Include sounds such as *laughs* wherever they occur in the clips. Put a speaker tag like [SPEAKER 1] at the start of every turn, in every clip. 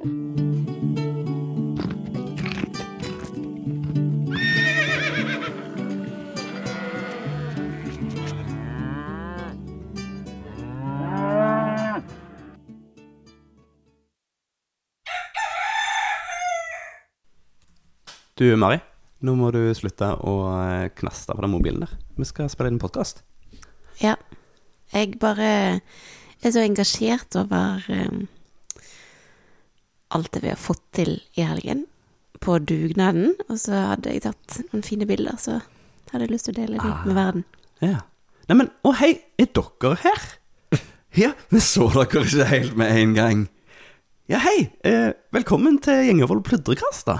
[SPEAKER 1] Du, Mari. Nå må du slutte å eh, knaste på den mobilen der. Vi skal spille inn podkast.
[SPEAKER 2] Ja. Jeg bare er så engasjert over um, alt det vi har fått til i helgen. På dugnaden. Og så hadde jeg tatt noen fine bilder, så hadde jeg lyst til å dele dem med verden.
[SPEAKER 1] Ja. Neimen, å hei, er dere her? Ja, vi så dere ikke helt med en gang. Ja, hei. Eh, velkommen til Gjengevold pludrekast, da.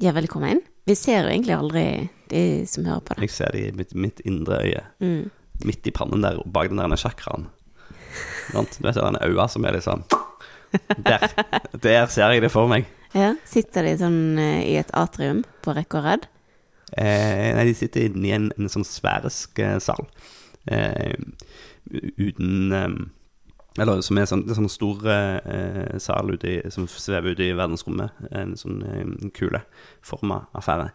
[SPEAKER 2] Ja, velkommen. Vi ser jo egentlig aldri de som hører på det.
[SPEAKER 1] Jeg ser det i mitt, mitt indre øye.
[SPEAKER 2] Mm.
[SPEAKER 1] Midt i pannen der, bak den der chakraen. Du vet den øya som er liksom Der. Der ser jeg det for meg.
[SPEAKER 2] Ja, Sitter de sånn eh, i et atrium på rekke og rad?
[SPEAKER 1] Eh, nei, de sitter inne i en, en sånn sfærisk eh, sal. Eh, uten eh, Eller som er sånn, er sånn stor eh, sal i, som svever ute i verdensrommet. En sånn eh, kuleforma affære.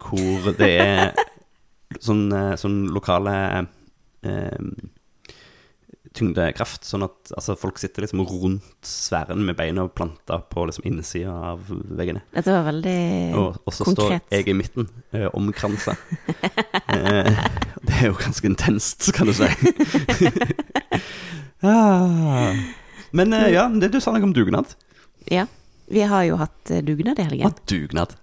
[SPEAKER 1] Hvor det er *laughs* sånn, sånn lokale eh, tyngdekraft, sånn at altså, folk sitter liksom rundt sfæren med beina planta på liksom innsida av veggene.
[SPEAKER 2] Dette var veldig
[SPEAKER 1] Og, og så står jeg i midten, eh, omkransa. eh, det er jo ganske intenst, kan du si. *laughs* ah. Men eh, ja, det du sa noe om dugnad.
[SPEAKER 2] Ja. Vi har jo hatt eh, dugnad i
[SPEAKER 1] Hva
[SPEAKER 2] Hatt
[SPEAKER 1] dugnad?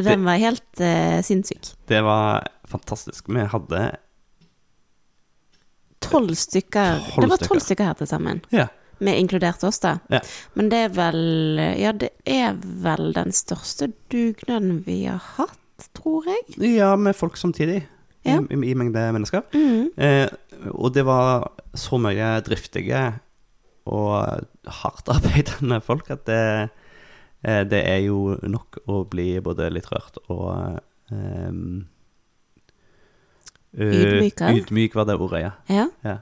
[SPEAKER 2] Den var helt eh, sinnssyk.
[SPEAKER 1] Det var fantastisk. Vi hadde
[SPEAKER 2] Tolv stykker.
[SPEAKER 1] stykker.
[SPEAKER 2] det var tolv stykker her til sammen.
[SPEAKER 1] Ja.
[SPEAKER 2] Med inkludert oss, da.
[SPEAKER 1] Ja.
[SPEAKER 2] Men det er vel Ja, det er vel den største dugnaden vi har hatt, tror jeg.
[SPEAKER 1] ja, med folk samtidig.
[SPEAKER 2] Ja.
[SPEAKER 1] I, i, I mengde mennesker.
[SPEAKER 2] Mm.
[SPEAKER 1] Eh, og det var så mye driftige og hardt arbeidende folk at det, eh, det er jo nok å bli både litt rørt og eh,
[SPEAKER 2] Ydmyka?
[SPEAKER 1] Ydmyk var det ordet, ja.
[SPEAKER 2] Ja.
[SPEAKER 1] ja.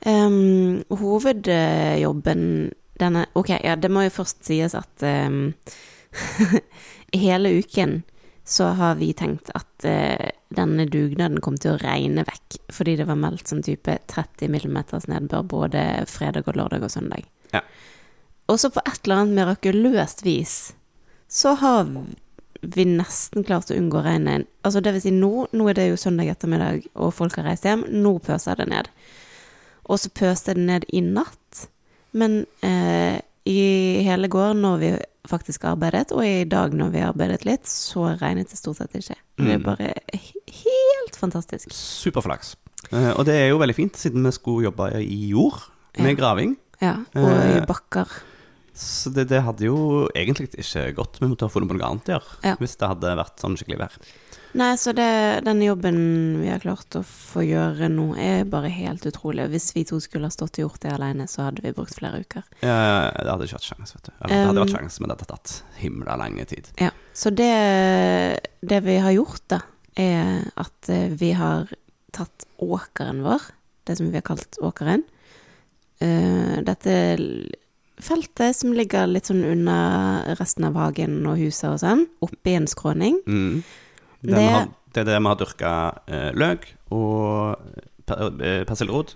[SPEAKER 2] Um, hovedjobben denne Ok, ja, det må jo først sies at um, *laughs* hele uken så har vi tenkt at uh, denne dugnaden kom til å regne vekk, fordi det var meldt som type 30 millimeters nedbør både fredag og lørdag og søndag.
[SPEAKER 1] Ja.
[SPEAKER 2] Og så på et eller annet mirakuløst vis så har vi nesten klarte å unngå regnet. Altså det vil si nå, nå er det jo søndag ettermiddag, og folk har reist hjem. Nå pøser det ned. Og så pøste det ned i natt. Men eh, i hele går, når vi faktisk arbeidet, og i dag når vi arbeidet litt, så regnet det stort sett ikke. Det er
[SPEAKER 1] Mm.
[SPEAKER 2] bare helt fantastisk.
[SPEAKER 1] Superflaks. Eh, og det er jo veldig fint, siden vi skulle jobbe i jord med
[SPEAKER 2] Ja.
[SPEAKER 1] graving.
[SPEAKER 2] Ja, og i
[SPEAKER 1] Eh,
[SPEAKER 2] bakker.
[SPEAKER 1] Så det, det hadde jo egentlig ikke gått. Vi måtte ha funnet på noe annet å gjøre
[SPEAKER 2] Ja.
[SPEAKER 1] hvis det hadde vært sånn skikkelig vær.
[SPEAKER 2] Nei, så det, den jobben vi har klart å få gjøre nå, er bare helt utrolig. Hvis vi to skulle ha stått og gjort det alene, så hadde vi brukt flere uker.
[SPEAKER 1] Ja, det hadde ikke vært sjans, vet du. Det hadde vært
[SPEAKER 2] Um,
[SPEAKER 1] sjans, men det hadde tatt himla lang tid.
[SPEAKER 2] Ja, så det, det vi har gjort da, er at eh, vi har tatt åkeren vår, det som vi har kalt åkeren. Uh, Dette feltet som ligger litt sånn under resten av hagen og huset og sånn, oppi en skråning.
[SPEAKER 1] Mm. Det,
[SPEAKER 2] Det-
[SPEAKER 1] har, det er det vi har dyrka eh, løk og per, eh, persillerot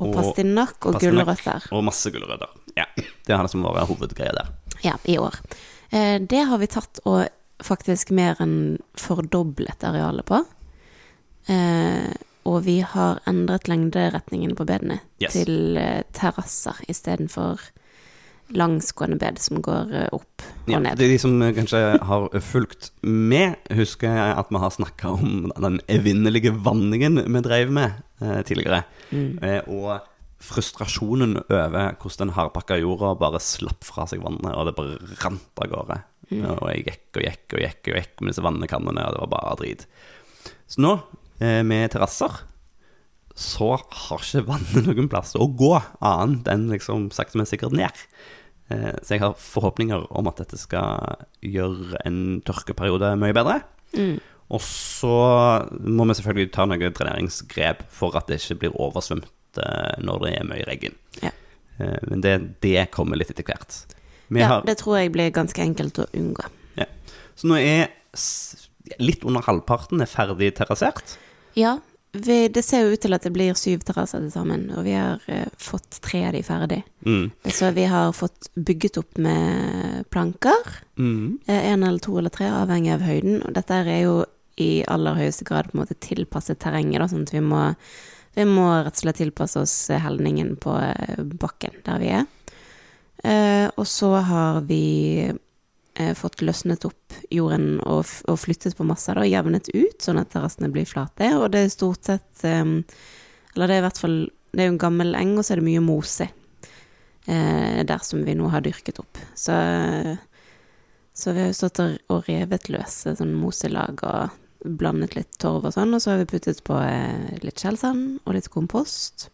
[SPEAKER 2] Og
[SPEAKER 1] Og
[SPEAKER 2] pastinakk og
[SPEAKER 1] pastinakk.
[SPEAKER 2] gulrøtter.
[SPEAKER 1] og masse gulrøtter. Ja, det har liksom vært hovedgreia der.
[SPEAKER 2] Ja, i år. Eh, det har vi tatt og faktisk mer enn fordoblet arealet på. Eh, og vi har endret lengderetningen på bedene
[SPEAKER 1] Yes.
[SPEAKER 2] til eh, terrasser istedenfor langsgående bed som går eh, opp og
[SPEAKER 1] Ja,
[SPEAKER 2] ned.
[SPEAKER 1] de, de som kanskje har fulgt med, husker at vi har snakka om den evinnelige vanningen vi drev med eh, tidligere.
[SPEAKER 2] Mm.
[SPEAKER 1] Eh, og frustrasjonen over hvordan den hardpakka jorda bare slapp fra seg vannet, og det bare rant av gårde.
[SPEAKER 2] Mm.
[SPEAKER 1] Og jeg gikk og gikk og gikk og gikk med disse vannekannene, og det var bare drit. Så nå, eh, med terrasser, så har ikke vannet *laughs* noen plass å gå annet enn liksom sakte, men sikkert ned. Eh, Så jeg har forhåpninger om at dette skal gjøre en tørkeperiode mye bedre.
[SPEAKER 2] Mm.
[SPEAKER 1] Og så må vi selvfølgelig ta noen dreneringsgrep for at det ikke blir oversvømt eh, når det er mye regn.
[SPEAKER 2] Ja.
[SPEAKER 1] Eh, men det, det kommer litt etter hvert. Vi
[SPEAKER 2] Ja,
[SPEAKER 1] har,
[SPEAKER 2] det tror jeg blir ganske enkelt å unngå.
[SPEAKER 1] så nå er litt under halvparten er ferdig terrassert.
[SPEAKER 2] Ja, vi, det ser jo ut til at det blir syv terrasser til sammen, og vi har uh, fått tre av de ferdig.
[SPEAKER 1] Mm.
[SPEAKER 2] Så vi har fått bygget opp med planker.
[SPEAKER 1] Mm.
[SPEAKER 2] Én eller to eller tre, avhengig av høyden. Og dette er jo i aller høyeste grad på en måte tilpasset terrenget, da, sånn at vi må, vi må rett og slett tilpasse oss helningen på eh, bakken der vi er. Uh, og så har vi eh, fått løsnet opp jorden og, og flyttet på masser, da, jevnet ut, sånn at terrassene blir flate. Og det er stort sett eh, Eller det er i hvert fall Det er jo en gammel eng, og så er det mye mose eh, der som vi nå har dyrket opp. Så så vi har jo stått og- revet løse sånn moselag og blandet litt torv og sånn, og så har vi puttet på eh, litt skjellsand og litt kompost.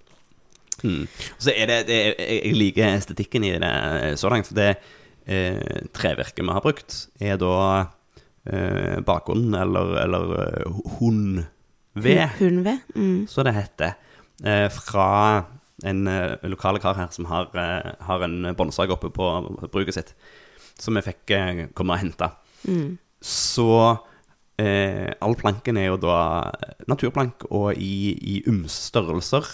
[SPEAKER 1] Mm. Så er det, det Jeg liker estetikken i det eh, så langt. For det eh, trevirket vi har brukt, er da eh, bakgrunn eller, eller eh, hundved,
[SPEAKER 2] hun, Mm.
[SPEAKER 1] så det heter. Eh, fra en eh, lokale kar her som har, eh, har en båndsag oppe på bruket sitt. Som vi fikk eh, komme og hente.
[SPEAKER 2] Mm.
[SPEAKER 1] Så eh, all planken er jo da naturplank og i, i ymse størrelser.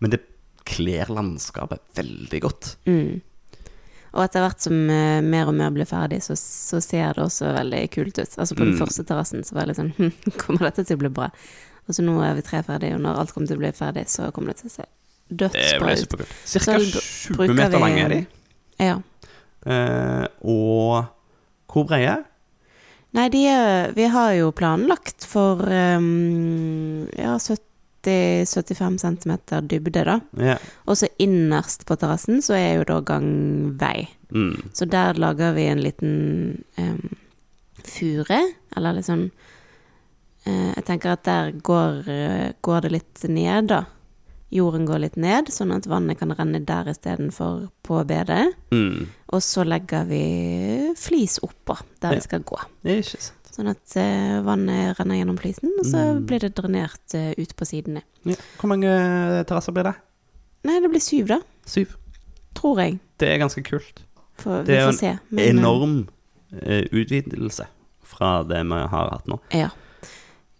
[SPEAKER 1] Men det kler landskapet veldig godt.
[SPEAKER 2] Mm. Og etter hvert som uh, mer og mer blir ferdig, så, så ser det også veldig kult ut. Altså på den
[SPEAKER 1] Mm.
[SPEAKER 2] første terrassen så var det litt sånn hm, *laughs* Kommer dette til å bli bra? Og så nå er vi tre ferdige, og når alt kommer til å bli ferdig, så kommer det til å se dødsbra ut.
[SPEAKER 1] Cirka
[SPEAKER 2] Så br-
[SPEAKER 1] 20
[SPEAKER 2] bruker
[SPEAKER 1] meter lange er de.
[SPEAKER 2] Ja.
[SPEAKER 1] Uh, og hvor brede?
[SPEAKER 2] Nei, de er, vi har jo planlagt for um, ja, 70-75 cm dybde, da.
[SPEAKER 1] Ja.
[SPEAKER 2] Og så innerst på terrassen så er jo da gangvei.
[SPEAKER 1] Mm.
[SPEAKER 2] Så der lager vi en liten um, fure, eller liksom sånn eh, Jeg tenker at der går, eh, går det litt ned, da. Jorden går litt ned, sånn at vannet kan renne der istedenfor på bedet.
[SPEAKER 1] Mm.
[SPEAKER 2] Og så legger vi flis oppå der
[SPEAKER 1] Ja.
[SPEAKER 2] vi skal gå.
[SPEAKER 1] Ikke sant.
[SPEAKER 2] Sånn at uh, vannet renner gjennom flisen, og så
[SPEAKER 1] Mm.
[SPEAKER 2] blir det drenert uh, ut på sidene.
[SPEAKER 1] Ja. Hvor mange terrasser blir det?
[SPEAKER 2] Nei, det blir syv, da.
[SPEAKER 1] Syv.
[SPEAKER 2] Tror jeg.
[SPEAKER 1] Det er ganske kult.
[SPEAKER 2] For,
[SPEAKER 1] Det er jo
[SPEAKER 2] en se. Men, eh,
[SPEAKER 1] Enorm uh, utvidelse fra det vi har hatt nå.
[SPEAKER 2] Ja.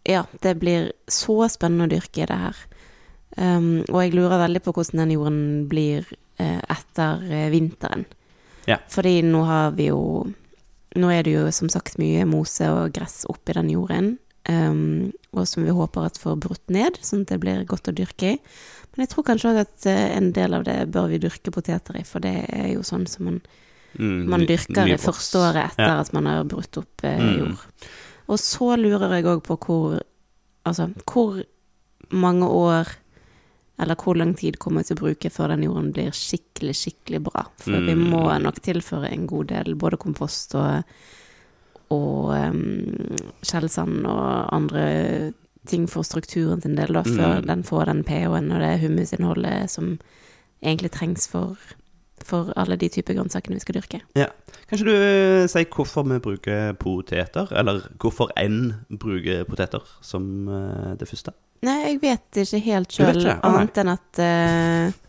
[SPEAKER 2] ja. Det blir så spennende å dyrke det her. Um, og jeg lurer veldig på hvordan den jorden blir eh, etter eh, vinteren.
[SPEAKER 1] Ja.
[SPEAKER 2] Fordi nå har vi jo Nå er det jo som sagt mye mose og gress oppi den jorden. Um, og som vi håper at får brutt ned, sånn at det blir godt å dyrke i. Men jeg tror kanskje òg at eh, en del av det bør vi dyrke poteter i, for det er jo sånn som man
[SPEAKER 1] Mm,
[SPEAKER 2] man dyrker det første året etter
[SPEAKER 1] Ja.
[SPEAKER 2] at man har brutt opp eh,
[SPEAKER 1] Mm.
[SPEAKER 2] jord. Og så lurer jeg òg på hvor Altså, hvor mange år eller hvor lang tid kommer vi til å bruke før den jorden blir skikkelig, skikkelig bra? For vi
[SPEAKER 1] Mm.
[SPEAKER 2] må nok tilføre en god del både kompost og, og um, skjellsand og andre ting for strukturen sin del, da, før
[SPEAKER 1] Mm.
[SPEAKER 2] den får den pH-en og det humusinnholdet som egentlig trengs for, for alle de typer grønnsakene vi skal dyrke.
[SPEAKER 1] Ja. Kanskje du eh, sier hvorfor vi bruker poteter, eller hvorfor en bruker poteter som eh, det første?
[SPEAKER 2] Nei, jeg vet ikke helt sjøl, annet enn at uh,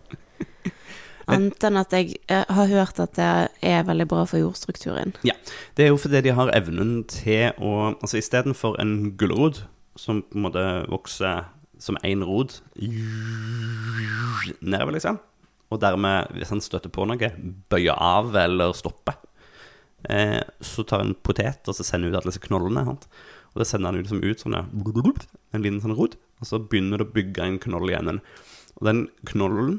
[SPEAKER 2] *laughs* Annet enn at jeg eh, har hørt at det er veldig bra for jordstrukturen.
[SPEAKER 1] Ja, Det er jo fordi de har evnen til å Altså istedenfor en gulrot som på en måte vokser som én rot nedover, liksom, og dermed, hvis han støtter på noe, bøyer av eller stopper, eh, så tar en potet og så sender ut alle disse knollene. Sant? Og det sender han liksom ut sånn en liten sånn rod, og så begynner det å bygge en knoll igjen. Og den knollen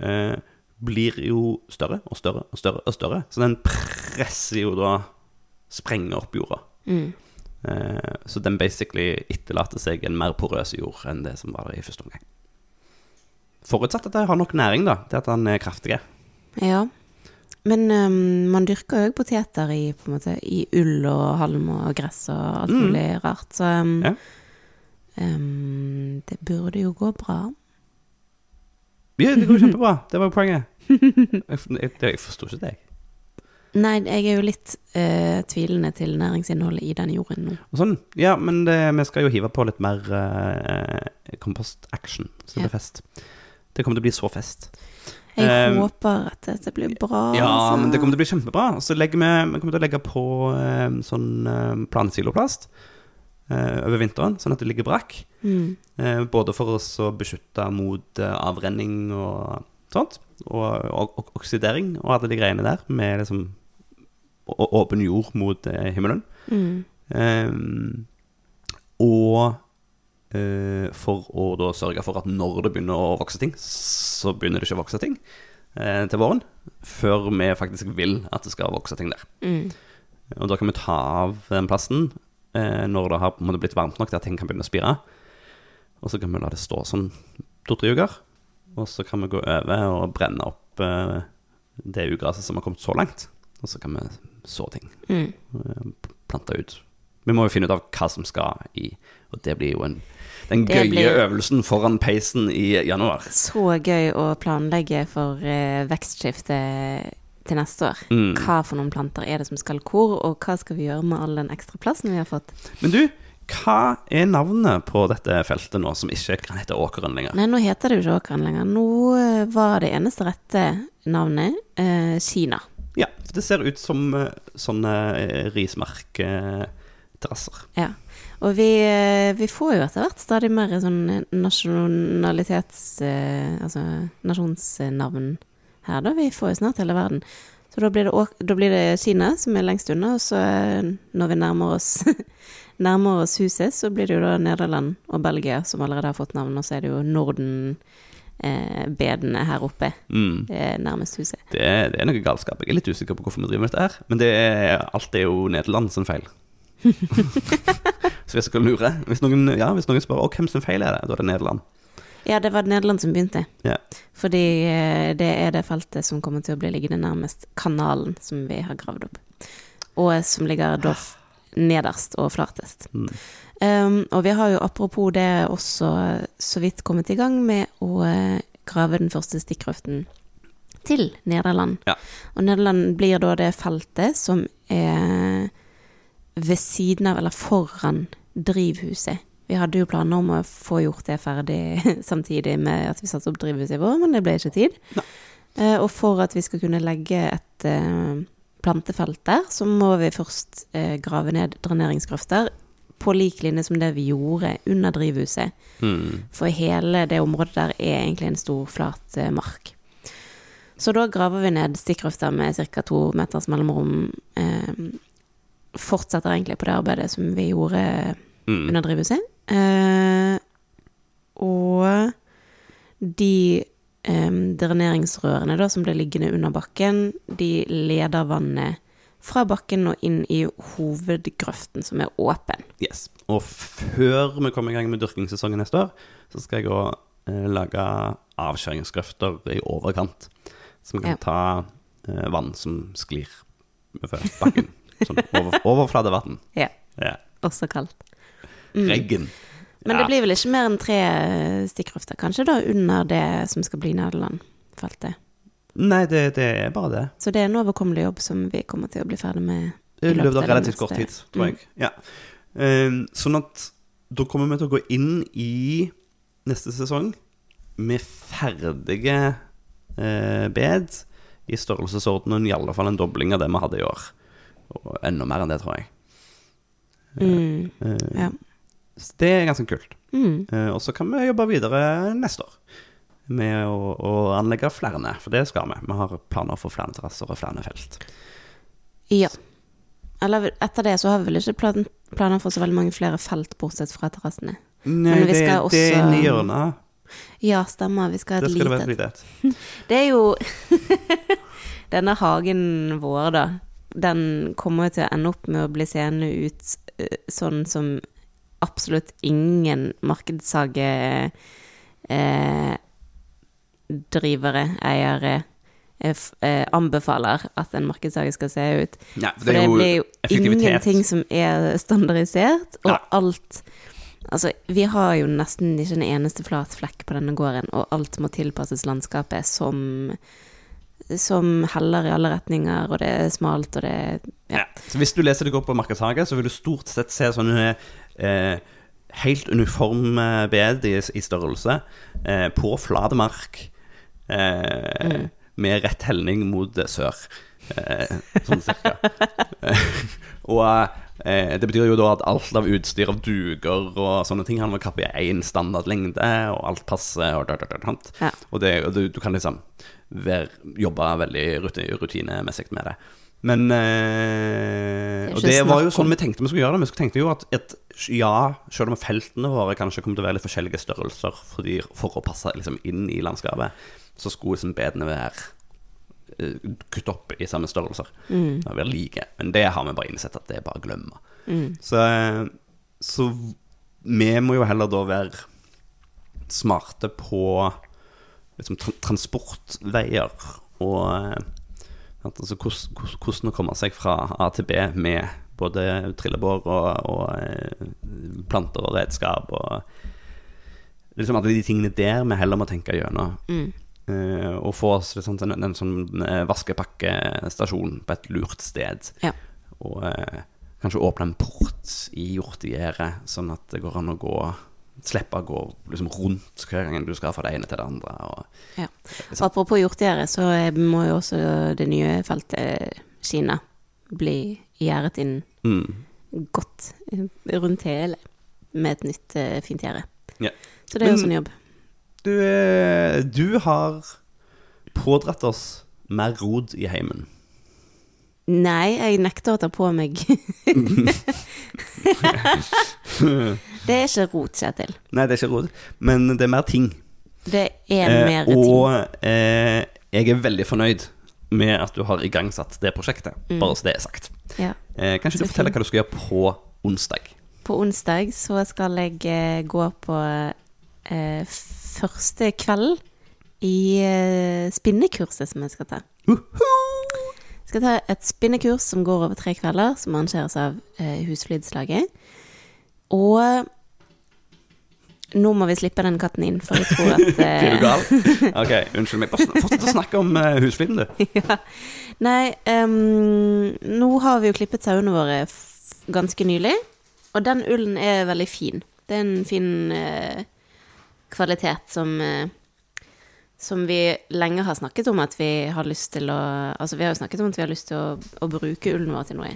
[SPEAKER 1] eh, blir jo større og større og større og større, så den presser jo da sprenger opp jorda.
[SPEAKER 2] Mm.
[SPEAKER 1] Eh, så den basically etterlater seg en mer porøs jord enn det som var der i første omgang. Forutsatt at jeg har nok næring, da, til at den er kraftig.
[SPEAKER 2] Ja. Men um, man dyrker òg poteter i, måte, i ull og halm og gress og alt
[SPEAKER 1] Mm.
[SPEAKER 2] mulig rart, så um,
[SPEAKER 1] Ja.
[SPEAKER 2] um, det burde jo gå bra.
[SPEAKER 1] Ja, det går kjempebra. Det var jo poenget. Jeg, jeg, jeg forsto ikke det. *laughs*
[SPEAKER 2] Nei, jeg er jo litt uh, tvilende til næringsinnholdet i den jorden nå.
[SPEAKER 1] Og sånn, ja, men det, vi skal jo hive på litt mer uh, kompost-action, så det
[SPEAKER 2] Ja.
[SPEAKER 1] blir fest. Det kommer til å bli så fest.
[SPEAKER 2] Jeg
[SPEAKER 1] um,
[SPEAKER 2] håper at dette blir bra.
[SPEAKER 1] Ja,
[SPEAKER 2] altså.
[SPEAKER 1] men det kommer til å bli kjempebra. Så vi, vi kommer til å legge på um, sånn um, planesiloplast uh, over vinteren, sånn at det ligger brakk.
[SPEAKER 2] Mm.
[SPEAKER 1] Uh, både for oss å beskytte mot uh, avrenning og sånt, og, og, og oksidering og alle de greiene der, med liksom å- åpen jord mot eh, himmelen.
[SPEAKER 2] Mm.
[SPEAKER 1] Eh, og eh, for å da sørge for at når det begynner å vokse ting, så begynner det ikke å vokse ting eh, til våren, før vi faktisk vil at det skal vokse ting der.
[SPEAKER 2] Mm.
[SPEAKER 1] Og da kan vi ta av den plasten eh, når det har på en måte blitt varmt nok til at ting kan begynne å spire. Og så kan vi la det stå sånn to-tre uker. Og så kan vi gå over og brenne opp eh, det ugraset som har kommet så langt. Og så kan vi så ting.
[SPEAKER 2] Mm.
[SPEAKER 1] eh, Plante ut. Vi må jo finne ut av hva som skal i. Og det blir jo en, den gøye
[SPEAKER 2] blir-
[SPEAKER 1] øvelsen foran peisen i januar.
[SPEAKER 2] Så gøy å planlegge for uh, vekstskifte til neste år.
[SPEAKER 1] Mm.
[SPEAKER 2] Hva for noen planter er det som skal hvor, og hva skal vi gjøre med all den ekstra plassen vi har fått?
[SPEAKER 1] Men du, hva er navnet på dette feltet nå, som ikke kan hete Åkeren lenger?
[SPEAKER 2] Nei, nå heter det jo ikke Åkeren lenger. Nå eh, var det eneste rette navnet eh, Kina.
[SPEAKER 1] Ja, det ser ut som eh, sånne rismarkterrasser.
[SPEAKER 2] Ja. Og vi, eh, vi får jo etter hvert stadig mer sånn nasjonalitets... eh, Altså nasjonsnavn her, da. Vi får jo snart hele verden. Så da blir det, da blir det Kina som er lengst unna, og så eh, når vi nærmer oss *laughs* Nærmer oss huset, så blir det jo da Nederland og Belgia som allerede har fått navn, og så er det jo Norden eh, bedene her oppe
[SPEAKER 1] Mm.
[SPEAKER 2] eh, nærmest huset.
[SPEAKER 1] Det, det er noe galskap. Jeg er litt usikker på hvorfor vi driver med dette her. Men det er, alt er jo Nederland sin feil. *laughs* Så hvis dere lurer hvis noen, ja, hvis noen spør hvem sin feil er det, da er det Nederland.
[SPEAKER 2] Ja, det var Nederland som begynte.
[SPEAKER 1] Ja.
[SPEAKER 2] Fordi eh, det er det feltet som kommer til å bli liggende nærmest kanalen som vi har gravd opp. Og som ligger da nederst og flatest.
[SPEAKER 1] Mm.
[SPEAKER 2] Um, og vi har jo apropos det også så vidt kommet i gang med å eh, grave den første stikkrøften til Nederland.
[SPEAKER 1] Ja.
[SPEAKER 2] Og Nederland blir da det feltet som er ved siden av, eller foran, drivhuset. Vi hadde jo planer om å få gjort det ferdig *laughs* samtidig med at vi satte opp drivhuset vår, men det ble ikke tid.
[SPEAKER 1] Nei.
[SPEAKER 2] Eh, og for at vi skal kunne legge et eh, plantefelt der, så må vi først eh, grave ned dreneringsgrøfter på lik linje som det vi gjorde under drivhuset.
[SPEAKER 1] Mm.
[SPEAKER 2] For hele det området der er egentlig en stor, flat mark. Så da graver vi ned stikkrøfter med ca. to meters mellomrom. Eh, fortsetter egentlig på det arbeidet som vi gjorde
[SPEAKER 1] Mm.
[SPEAKER 2] under drivhuset. Eh, og de eh, dreneringsrørene da, som ble liggende under bakken, de leder vannet fra bakken og inn i hovedgrøften, som er åpen.
[SPEAKER 1] Yes. Og før vi kommer i gang med dyrkingssesongen neste år, så skal jeg òg eh, lage avskjæringsgrøfter i overkant. Vi kan
[SPEAKER 2] Ja.
[SPEAKER 1] ta eh, vann som sklir før bakken. *laughs* sånn over, overflatevann.
[SPEAKER 2] Ja.
[SPEAKER 1] Ja.
[SPEAKER 2] Også kaldt. Mm.
[SPEAKER 1] Reggen.
[SPEAKER 2] Men
[SPEAKER 1] Ja.
[SPEAKER 2] det blir vel ikke mer enn tre stikkrøfter, kanskje, da, under det som skal bli Nederland-feltet.
[SPEAKER 1] Nei, det, det er bare det.
[SPEAKER 2] Så det er en overkommelig jobb som vi kommer til å bli ferdig med.
[SPEAKER 1] I løpet av relativt kort tid, tror jeg.
[SPEAKER 2] Mm.
[SPEAKER 1] Ja. Eh, sånn at da kommer vi til å gå inn i neste sesong med ferdige uh, bed i størrelsesordenen i alle fall en dobling av det vi hadde i år. Og enda mer enn det, tror jeg.
[SPEAKER 2] Mm.
[SPEAKER 1] uh,
[SPEAKER 2] Ja.
[SPEAKER 1] så Det er ganske kult.
[SPEAKER 2] Mm.
[SPEAKER 1] Uh, og så kan vi jobbe videre neste år med å, å anlegge flere, for det skal vi. Vi har planer for flere terrasser og flere felt.
[SPEAKER 2] Ja. Eller etter det så har vi vel ikke plan planer for så veldig mange flere felt, bortsett fra terrassene.
[SPEAKER 1] Nei,
[SPEAKER 2] Men vi
[SPEAKER 1] det,
[SPEAKER 2] skal
[SPEAKER 1] det er
[SPEAKER 2] også-
[SPEAKER 1] inni hjørnet.
[SPEAKER 2] Ja, stemmer. Vi skal ha
[SPEAKER 1] Det
[SPEAKER 2] et
[SPEAKER 1] skal det være et lite et. *laughs*
[SPEAKER 2] Det er jo *laughs* Denne hagen vår, da, den kommer jo til å ende opp med å bli seende ut eh, sånn som absolutt ingen markedshage eh, drivere, eiere, eh, eh, anbefaler at en markedshage skal se ut.
[SPEAKER 1] Nei, for
[SPEAKER 2] For det, blir jo ingenting som er standardisert, og
[SPEAKER 1] Ja.
[SPEAKER 2] alt Altså, vi har jo nesten ikke en eneste flat flekk på denne gården, og alt må tilpasses landskapet som som heller i alle retninger, og det er smalt, og det er
[SPEAKER 1] Ja.
[SPEAKER 2] Ja.
[SPEAKER 1] Så hvis du leser deg opp på Markedshage, så vil du stort sett se sånne eh, helt uniforme bed i, i størrelse eh, på flat mark. eh, med rett helning mot eh, sør. Eh, sånn cirka. *laughs* Eh, og eh, det betyr jo da at alt av utstyr av duker og sånne ting Han må kappe i én standard lengde, og alt passer, og, da, da, da.
[SPEAKER 2] Ja.
[SPEAKER 1] og, det, og du, du kan liksom være, jobbe veldig rutinemessig med det. Men eh, Og det var jo sånn vi tenkte vi skulle gjøre det. Vi tenkte jo at et, ja, selv om feltene våre kanskje kommer til å være litt forskjellige størrelser fordi, for å passe liksom, inn i landskapet, så skulle liksom bedene være kutt opp i samme størrelser.
[SPEAKER 2] Mm.
[SPEAKER 1] Det være like. Men det har vi bare innsett at det er bare å glemme.
[SPEAKER 2] Mm.
[SPEAKER 1] Så, så vi må jo heller da være smarte på liksom, tra transportveier og eh, altså, hvordan, å komme seg fra A til B med både trillebår og, og eh, planter og redskap og liksom alle de tingene der vi heller må tenke gjennom.
[SPEAKER 2] Mm.
[SPEAKER 1] Eh, og få oss liksom, en, en sånn eh, vaskepakkestasjon på et lurt sted.
[SPEAKER 2] Ja.
[SPEAKER 1] Og eh, kanskje åpne en port i hjortegjerdet, sånn at det går an å gå Slippe å gå liksom, rundt hver gang du skal fra det ene til det andre. Og,
[SPEAKER 2] Ja. Og apropos hjortegjerde, så eh, må jo også det nye feltet Kina bli gjerdet inn
[SPEAKER 1] mm,
[SPEAKER 2] godt rundt hele med et nytt fint gjerde.
[SPEAKER 1] ja.
[SPEAKER 2] Så det er jo
[SPEAKER 1] Men-
[SPEAKER 2] sånn jobb.
[SPEAKER 1] Du, eh, du har pådratt oss mer rod i heimen.
[SPEAKER 2] Nei, jeg nekter å ta på meg *laughs* Det er ikke rot, Kjetil.
[SPEAKER 1] Nei, det er ikke rod, men det er mer ting.
[SPEAKER 2] Det er
[SPEAKER 1] Eh,
[SPEAKER 2] mer ting.
[SPEAKER 1] og eh, jeg er veldig fornøyd med at du har igangsatt det prosjektet, bare så det er sagt.
[SPEAKER 2] Ja.
[SPEAKER 1] Eh, kanskje
[SPEAKER 2] ikke
[SPEAKER 1] du forteller
[SPEAKER 2] fint.
[SPEAKER 1] hva du skal gjøre på onsdag?
[SPEAKER 2] På onsdag så skal jeg eh, gå på eh, første kveld i eh, spinnekurset som jeg skal ta. Jeg skal ta et spinnekurs som går over tre kvelder, som arrangeres av eh, Husflidslaget. Og nå må vi slippe den katten inn, for jeg tror at *laughs* eh,
[SPEAKER 1] Er du gal? *laughs* Ok, unnskyld meg. Bare Fortsett å snakke om uh, husfliden, du. *laughs*
[SPEAKER 2] ja. Nei, um, nå har vi jo klippet sauene våre ganske nylig, og den ullen er veldig fin. Det er en fin eh, kvalitet som eh, som vi lenge har snakket om at vi har lyst til å Altså, vi har jo snakket om at vi har lyst til å, å bruke ullen vår til noe.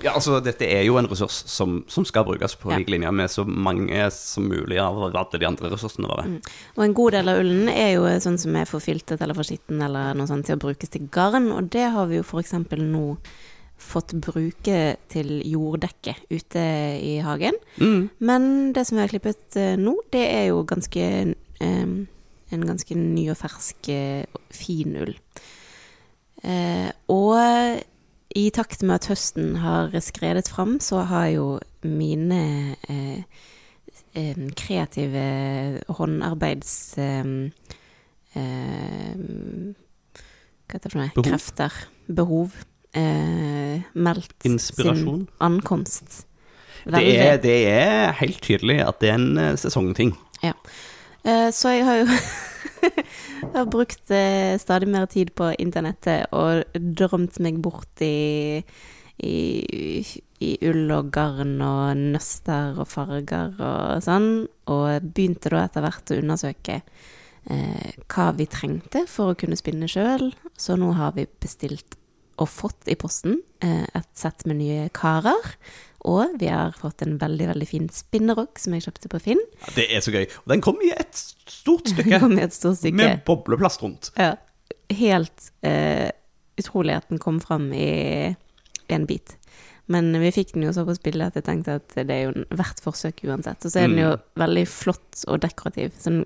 [SPEAKER 1] Ja, altså, dette er jo en ressurs som, som skal brukes på
[SPEAKER 2] Ja.
[SPEAKER 1] lik linje med så mange som mulig av alle de andre ressursene våre.
[SPEAKER 2] Og en god del av ullen er jo sånn som er for filtet eller for skitten eller noe sånt til å brukes til garn, og det har vi jo eksempel nå fått bruke til jorddekke ute i hagen.
[SPEAKER 1] Mm.
[SPEAKER 2] Men det som vi har klippet eh, nå, det er jo ganske eh, en ganske ny og fersk, eh, fin ull. Eh, og i takt med at høsten har skredet fram, så har jo mine eh, eh, kreative håndarbeids... Hva heter det for noe?
[SPEAKER 1] Behov?
[SPEAKER 2] Krefter. Behov. Eh, meldt
[SPEAKER 1] Inspirasjon?
[SPEAKER 2] sin ankomst.
[SPEAKER 1] Det er, det er helt tydelig at det er en eh, sesongting.
[SPEAKER 2] Ja. Eh, Så jeg har jo jeg *laughs* har brukt eh, stadig mer tid på internettet og drømt meg bort i, i, i ull og garn og nøster og farger og sånn, og begynte da etter hvert å undersøke hva vi trengte for å kunne spinne sjøl. Så nå har vi bestilt og fått i posten eh, et sett med nye karer. Og vi har fått en veldig veldig fin spinnerokk som jeg kjøpte på Finn.
[SPEAKER 1] Ja, det er så gøy. Og den kom i et stort *laughs* stykke
[SPEAKER 2] et stort stykke.
[SPEAKER 1] med bobleplast rundt.
[SPEAKER 2] Ja. Helt uh, utrolig at den kom fram i en bit. Men vi fikk den jo så på spillet at jeg tenkte at det er jo verdt forsøk uansett. Og så er den jo veldig flott og dekorativ. Sånn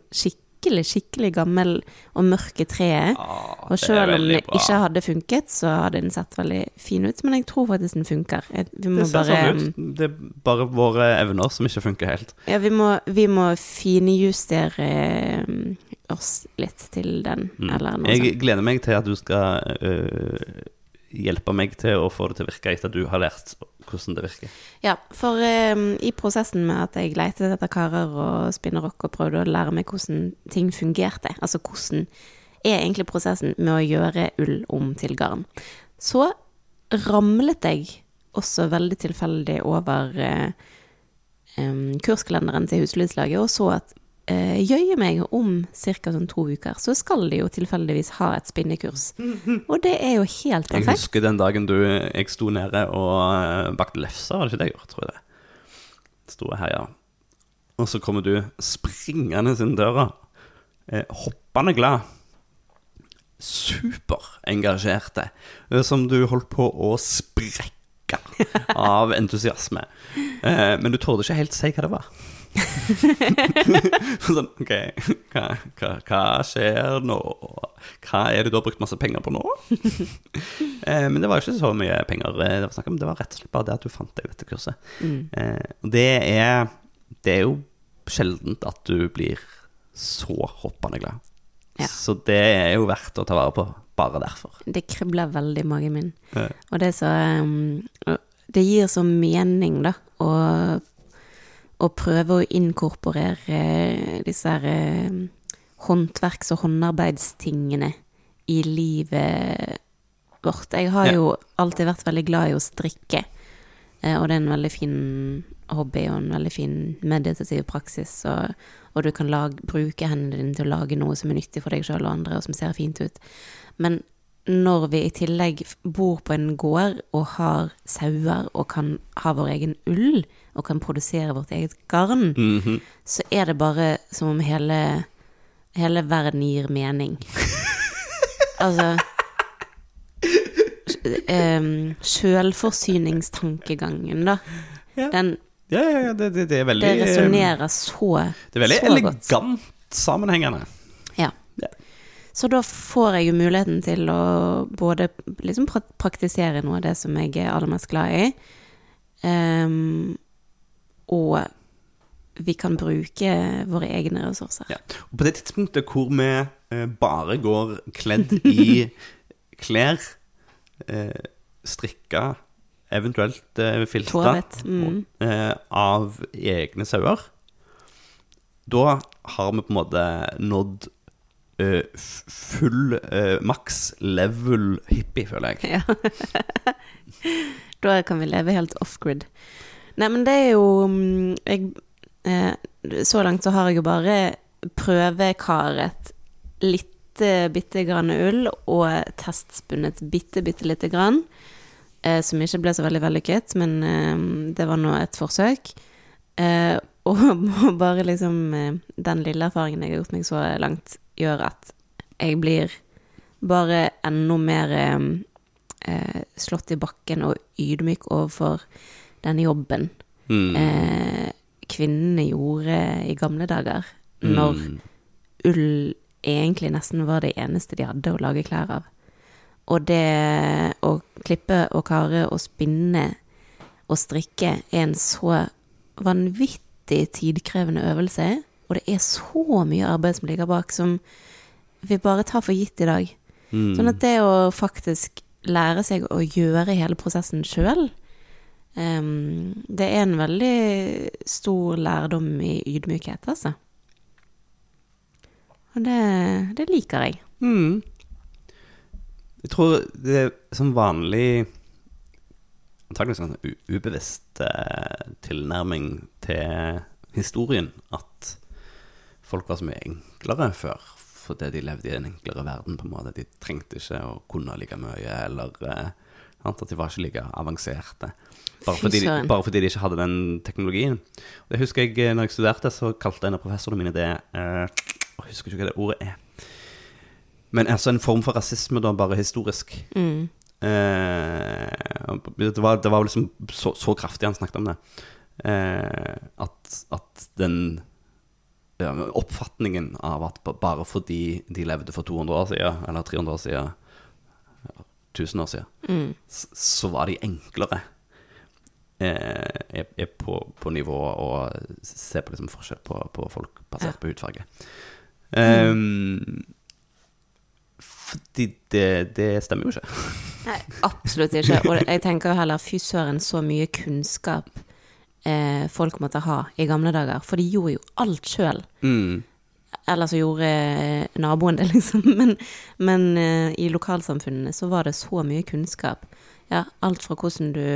[SPEAKER 2] skikkelig, skikkelig gammel og mørke treet.
[SPEAKER 1] Ah,
[SPEAKER 2] Og selv om
[SPEAKER 1] det
[SPEAKER 2] ikke hadde funket, så hadde den sett veldig fin ut. Men jeg tror faktisk den funker. Vi må
[SPEAKER 1] Det ser
[SPEAKER 2] bare
[SPEAKER 1] sånn ut. Det er bare våre evner som ikke funker helt.
[SPEAKER 2] Ja, vi må, vi må finjustere eh, oss litt til den,
[SPEAKER 1] Mm.
[SPEAKER 2] eller noe sånt.
[SPEAKER 1] Jeg gleder meg til at du skal øh, hjelpe meg til å få det til å virke etter at du har lært hvordan det virker.
[SPEAKER 2] Ja, for um, i prosessen med at jeg letet etter karer og spinnerokk og prøvde å lære meg hvordan ting fungerte, altså hvordan er egentlig prosessen med å gjøre ull om til garn, så ramlet jeg også veldig tilfeldig over uh, um, kurskalenderen til Husflidslaget og så at eh, jøye meg om ca. Sånn to uker, så skal de jo tilfeldigvis ha et spinnekurs. *laughs* Og det er jo helt perfekt.
[SPEAKER 1] Jeg husker den dagen du, jeg sto nede og eh, bakte lefser, var det ikke det jeg gjorde, tror jeg det. Sto her, ja Og så kommer du springende inn døra, eh, hoppende glad. Superengasjerte. eh, Som du holdt på å sprekke av entusiasme. Eh, men du torde ikke helt si hva det var. *laughs* sånn, ok, hva, hva, hva skjer nå? Hva er det du har brukt masse penger på nå? *laughs* eh, men det var jo ikke så mye penger eh, det var snakk om. Det var rett og slett bare det at du fant deg dette kurset. Eh, og det er, det er jo sjeldent at du blir så hoppende glad.
[SPEAKER 2] Ja.
[SPEAKER 1] Så det er jo verdt å ta vare på, bare derfor.
[SPEAKER 2] Det kribler veldig i magen min.
[SPEAKER 1] Eh,
[SPEAKER 2] Og det er så um, Det gir så mening, da, å, å prøve å inkorporere disse her eh, håndverks- og håndarbeidstingene i livet vårt. Jeg har jo alltid vært veldig glad i å strikke, eh, og det er en veldig fin hobby og en veldig fin meditativ praksis. Og, og du kan lage, bruke hendene dine til å lage noe som er nyttig for deg sjøl og andre, og som ser fint ut. Men når vi i tillegg bor på en gård og har sauer og kan ha vår egen ull og kan produsere vårt eget garn,
[SPEAKER 1] mhm.
[SPEAKER 2] så er det bare som om hele, hele verden gir mening. *laughs* altså um, Sjølforsyningstankegangen, da.
[SPEAKER 1] Ja.
[SPEAKER 2] Den,
[SPEAKER 1] Ja, ja, ja, det, det, det er veldig
[SPEAKER 2] det resonnerer så,
[SPEAKER 1] Det er veldig
[SPEAKER 2] godt.
[SPEAKER 1] elegant sammenhengende.
[SPEAKER 2] Så da får jeg jo muligheten til å både liksom praktisere noe av det som jeg er aller mest glad i, um, og vi kan bruke våre egne ressurser.
[SPEAKER 1] Ja. Og på det tidspunktet hvor vi eh, bare går kledd i *laughs* klær, eh, strikka, eventuelt eh, filta,
[SPEAKER 2] mm.
[SPEAKER 1] eh, av egne sauer, da har vi på en måte nådd eh, f- full uh, maks level hippie, føler jeg.
[SPEAKER 2] Ja. *laughs* da kan vi leve helt off-grid. Nei, men det er jo mm, jeg, eh, Så langt så har jeg jo bare prøvekaret litt eh, bitte grann ull og testspunnet bitte, bitte lite grann. Eh, som ikke ble så veldig vellykket, men eh, det var nå et forsøk. Eh, *laughs* og bare liksom eh, den lille erfaringen jeg har gjort meg så langt, gjør at jeg blir bare enda mer eh, eh, slått i bakken og ydmyk overfor den jobben
[SPEAKER 1] Mm.
[SPEAKER 2] eh, kvinnene gjorde i gamle dager, når
[SPEAKER 1] Mm.
[SPEAKER 2] ull egentlig nesten var det eneste de hadde å lage klær av. Og det å klippe og kare og spinne og strikke er en så vanvittig tidkrevende øvelse, og det er så mye arbeid som ligger bak, som vi bare tar for gitt i dag.
[SPEAKER 1] Mm.
[SPEAKER 2] Sånn at det å faktisk lære seg å gjøre hele prosessen sjøl, det er en veldig stor lærdom i ydmykhet, altså. Og det, det liker jeg.
[SPEAKER 1] Mm. Jeg tror det er som vanlig Antakelig sånn ubevisst eh, tilnærming til historien at folk var så mye enklere før fordi de levde i en enklere verden. på en måte. De trengte ikke å kunne like mye, eller eh, at de var ikke like avanserte. Bare fordi, de, bare fordi de ikke hadde den teknologien. Det husker jeg eh, når jeg studerte, så kalte en av professorene mine det eh, Jeg husker ikke hva det ordet er. Men altså en form for rasisme, da, bare historisk.
[SPEAKER 2] Mm.
[SPEAKER 1] Eh, det, var, det var liksom så, så kraftig han snakket om det. Eh, at, at den oppfatningen av at bare fordi de levde for 200 år siden, eller 300 år siden, eller 1000 år siden,
[SPEAKER 2] Mm.
[SPEAKER 1] så var de enklere. Eh, er, på, på nivå og ser på liksom forskjell på, på folk basert på hudfarge. Um, fordi det, det stemmer jo ikke.
[SPEAKER 2] Nei, absolutt ikke. Og jeg tenker heller fy søren så mye kunnskap eh, folk måtte ha i gamle dager. For de gjorde jo alt sjøl.
[SPEAKER 1] Mm.
[SPEAKER 2] Eller så gjorde eh, naboen det, *laughs* liksom. Men, men eh, i lokalsamfunnene så var det så mye kunnskap. Ja, alt fra hvordan du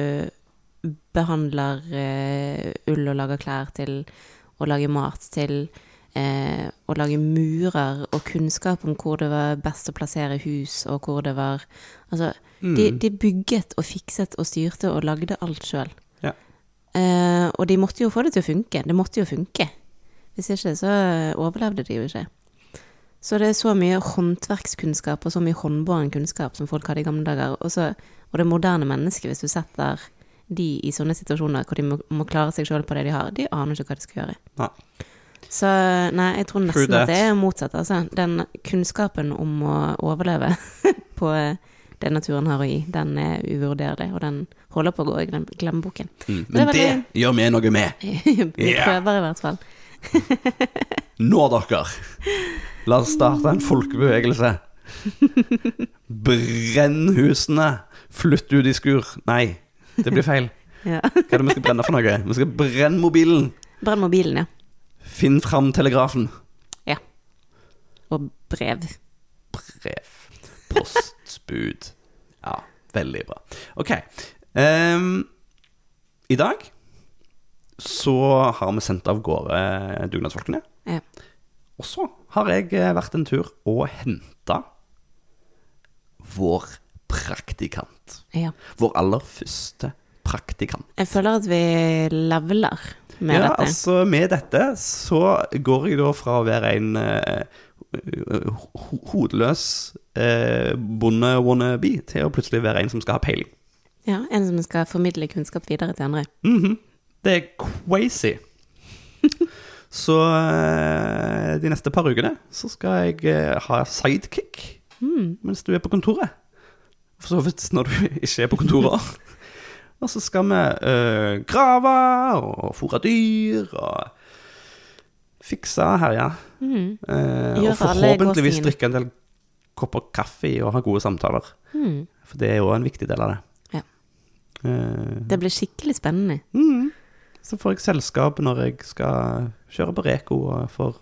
[SPEAKER 2] behandler eh, ull og lager klær, til å lage mat, til eh, å lage murer og kunnskap om hvor det var best å plassere hus, og hvor det var Altså, de, de bygget og fikset og styrte og lagde alt sjøl. Eh, og de måtte jo få det til å funke. Det måtte jo funke. Hvis ikke så overlevde de jo ikke. Så det er så mye håndverkskunnskap og så mye håndbåren kunnskap som folk hadde i gamle dager. Og, så, og det moderne mennesket, hvis du setter de i sånne situasjoner hvor de må, må klare seg sjøl på det de har, de aner ikke hva de skal gjøre.
[SPEAKER 1] Nei.
[SPEAKER 2] Så nei, jeg tror nesten at det er motsatt. Altså. Den kunnskapen om å overleve *laughs* på det naturen har å gi, den er uvurderlig, og den holder på å gå i glem glemmeboken.
[SPEAKER 1] Mm. Men det
[SPEAKER 2] det-
[SPEAKER 1] gjør vi noe med. *laughs*
[SPEAKER 2] Vi prøver i hvert fall. *laughs*
[SPEAKER 1] Nå, dere. La oss starte en folkebevegelse. Brenn husene. Flytt ut i skur. Nei, det blir feil. *laughs* Hva er det vi skal brenne for noe? Vi skal brenne mobilen.
[SPEAKER 2] Brenn mobilen, ja.
[SPEAKER 1] Finn fram telegrafen.
[SPEAKER 2] ja. Og brev.
[SPEAKER 1] Brev. Postbud. Ja, veldig bra. Ok. Um, I dag så har vi sendt av gårde dugnadsfolkene.
[SPEAKER 2] Ja.
[SPEAKER 1] Og så har jeg eh, vært en tur og henta vår praktikant.
[SPEAKER 2] ja.
[SPEAKER 1] Vår aller første praktikant.
[SPEAKER 2] Jeg føler at vi leveler med
[SPEAKER 1] ja,
[SPEAKER 2] dette.
[SPEAKER 1] altså med dette så går jeg da fra å være en uh, hodeløs eh, bonde-wannabe til å plutselig være en som skal ha peiling.
[SPEAKER 2] Ja, En som skal formidle kunnskap videre til andre.
[SPEAKER 1] Mhm. Det er crazy. *laughs* Så eh, de neste par ukene så skal jeg eh, ha sidekick mens du er på kontoret. For så vidt når du *laughs* ikke er på kontoret. *laughs* og så skal vi eh, grave og fôre dyr og fikse og herje.
[SPEAKER 2] Mm.
[SPEAKER 1] Eh, og forhåpentligvis drikke en del kopper kaffe i og ha gode samtaler.
[SPEAKER 2] Mm.
[SPEAKER 1] For det er jo en viktig del av det.
[SPEAKER 2] Ja.
[SPEAKER 1] Uh,
[SPEAKER 2] Det blir skikkelig spennende.
[SPEAKER 1] Mm. Så får jeg selskap når jeg skal kjøre på Reko, og får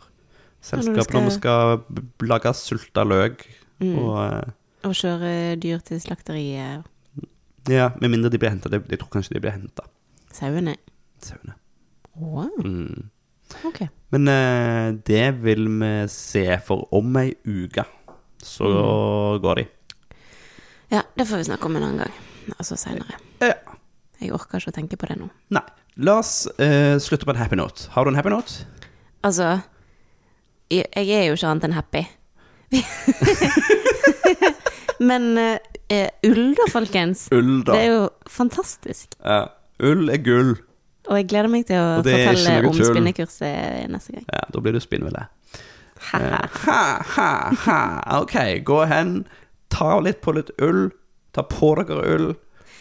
[SPEAKER 1] selskap
[SPEAKER 2] Ja, når du
[SPEAKER 1] når vi skal b- lage sulta løk.
[SPEAKER 2] Mm.
[SPEAKER 1] Og uh,
[SPEAKER 2] Og kjøre dyr til slakteriet.
[SPEAKER 1] ja, med mindre de blir henta. Jeg tror kanskje de blir henta,
[SPEAKER 2] Sauene.
[SPEAKER 1] sauene.
[SPEAKER 2] Wow.
[SPEAKER 1] Mm.
[SPEAKER 2] Okay.
[SPEAKER 1] Men uh, det vil vi se, for om ei uke så
[SPEAKER 2] Mm.
[SPEAKER 1] går de.
[SPEAKER 2] Ja, det får vi snakke om en annen gang. Altså seinere.
[SPEAKER 1] Ja.
[SPEAKER 2] Jeg orker ikke å tenke på det nå.
[SPEAKER 1] Nei. La oss uh, slutte på en happy note. Har du en happy note?
[SPEAKER 2] Altså, jeg er jo ikke annet enn happy. *laughs* Men eh, eh, ull, da, folkens.
[SPEAKER 1] Ull, da.
[SPEAKER 2] Det er jo fantastisk.
[SPEAKER 1] Ja. Ull er gull.
[SPEAKER 2] Og jeg gleder meg til å fortelle om
[SPEAKER 1] tull.
[SPEAKER 2] spinnekurset neste gang.
[SPEAKER 1] Ja, da blir du spinnville.
[SPEAKER 2] Haha.
[SPEAKER 1] Ha, ha, ha. Ok, gå hen. Ta litt på litt ull. Ta på dere ull.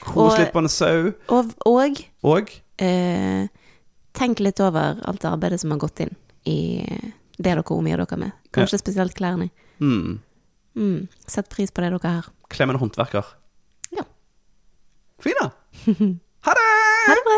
[SPEAKER 1] Kos
[SPEAKER 2] Og-
[SPEAKER 1] litt på en sau.
[SPEAKER 2] Og, og
[SPEAKER 1] Og
[SPEAKER 2] eh, tenk litt over alt arbeidet som har gått inn i det dere omgir dere med. Kanskje spesielt klærne.
[SPEAKER 1] mm,
[SPEAKER 2] Mm. Sett pris på det dere har.
[SPEAKER 1] klem en håndverker.
[SPEAKER 2] Ja.
[SPEAKER 1] Fina. *laughs* Ha det!
[SPEAKER 2] Ha det bra!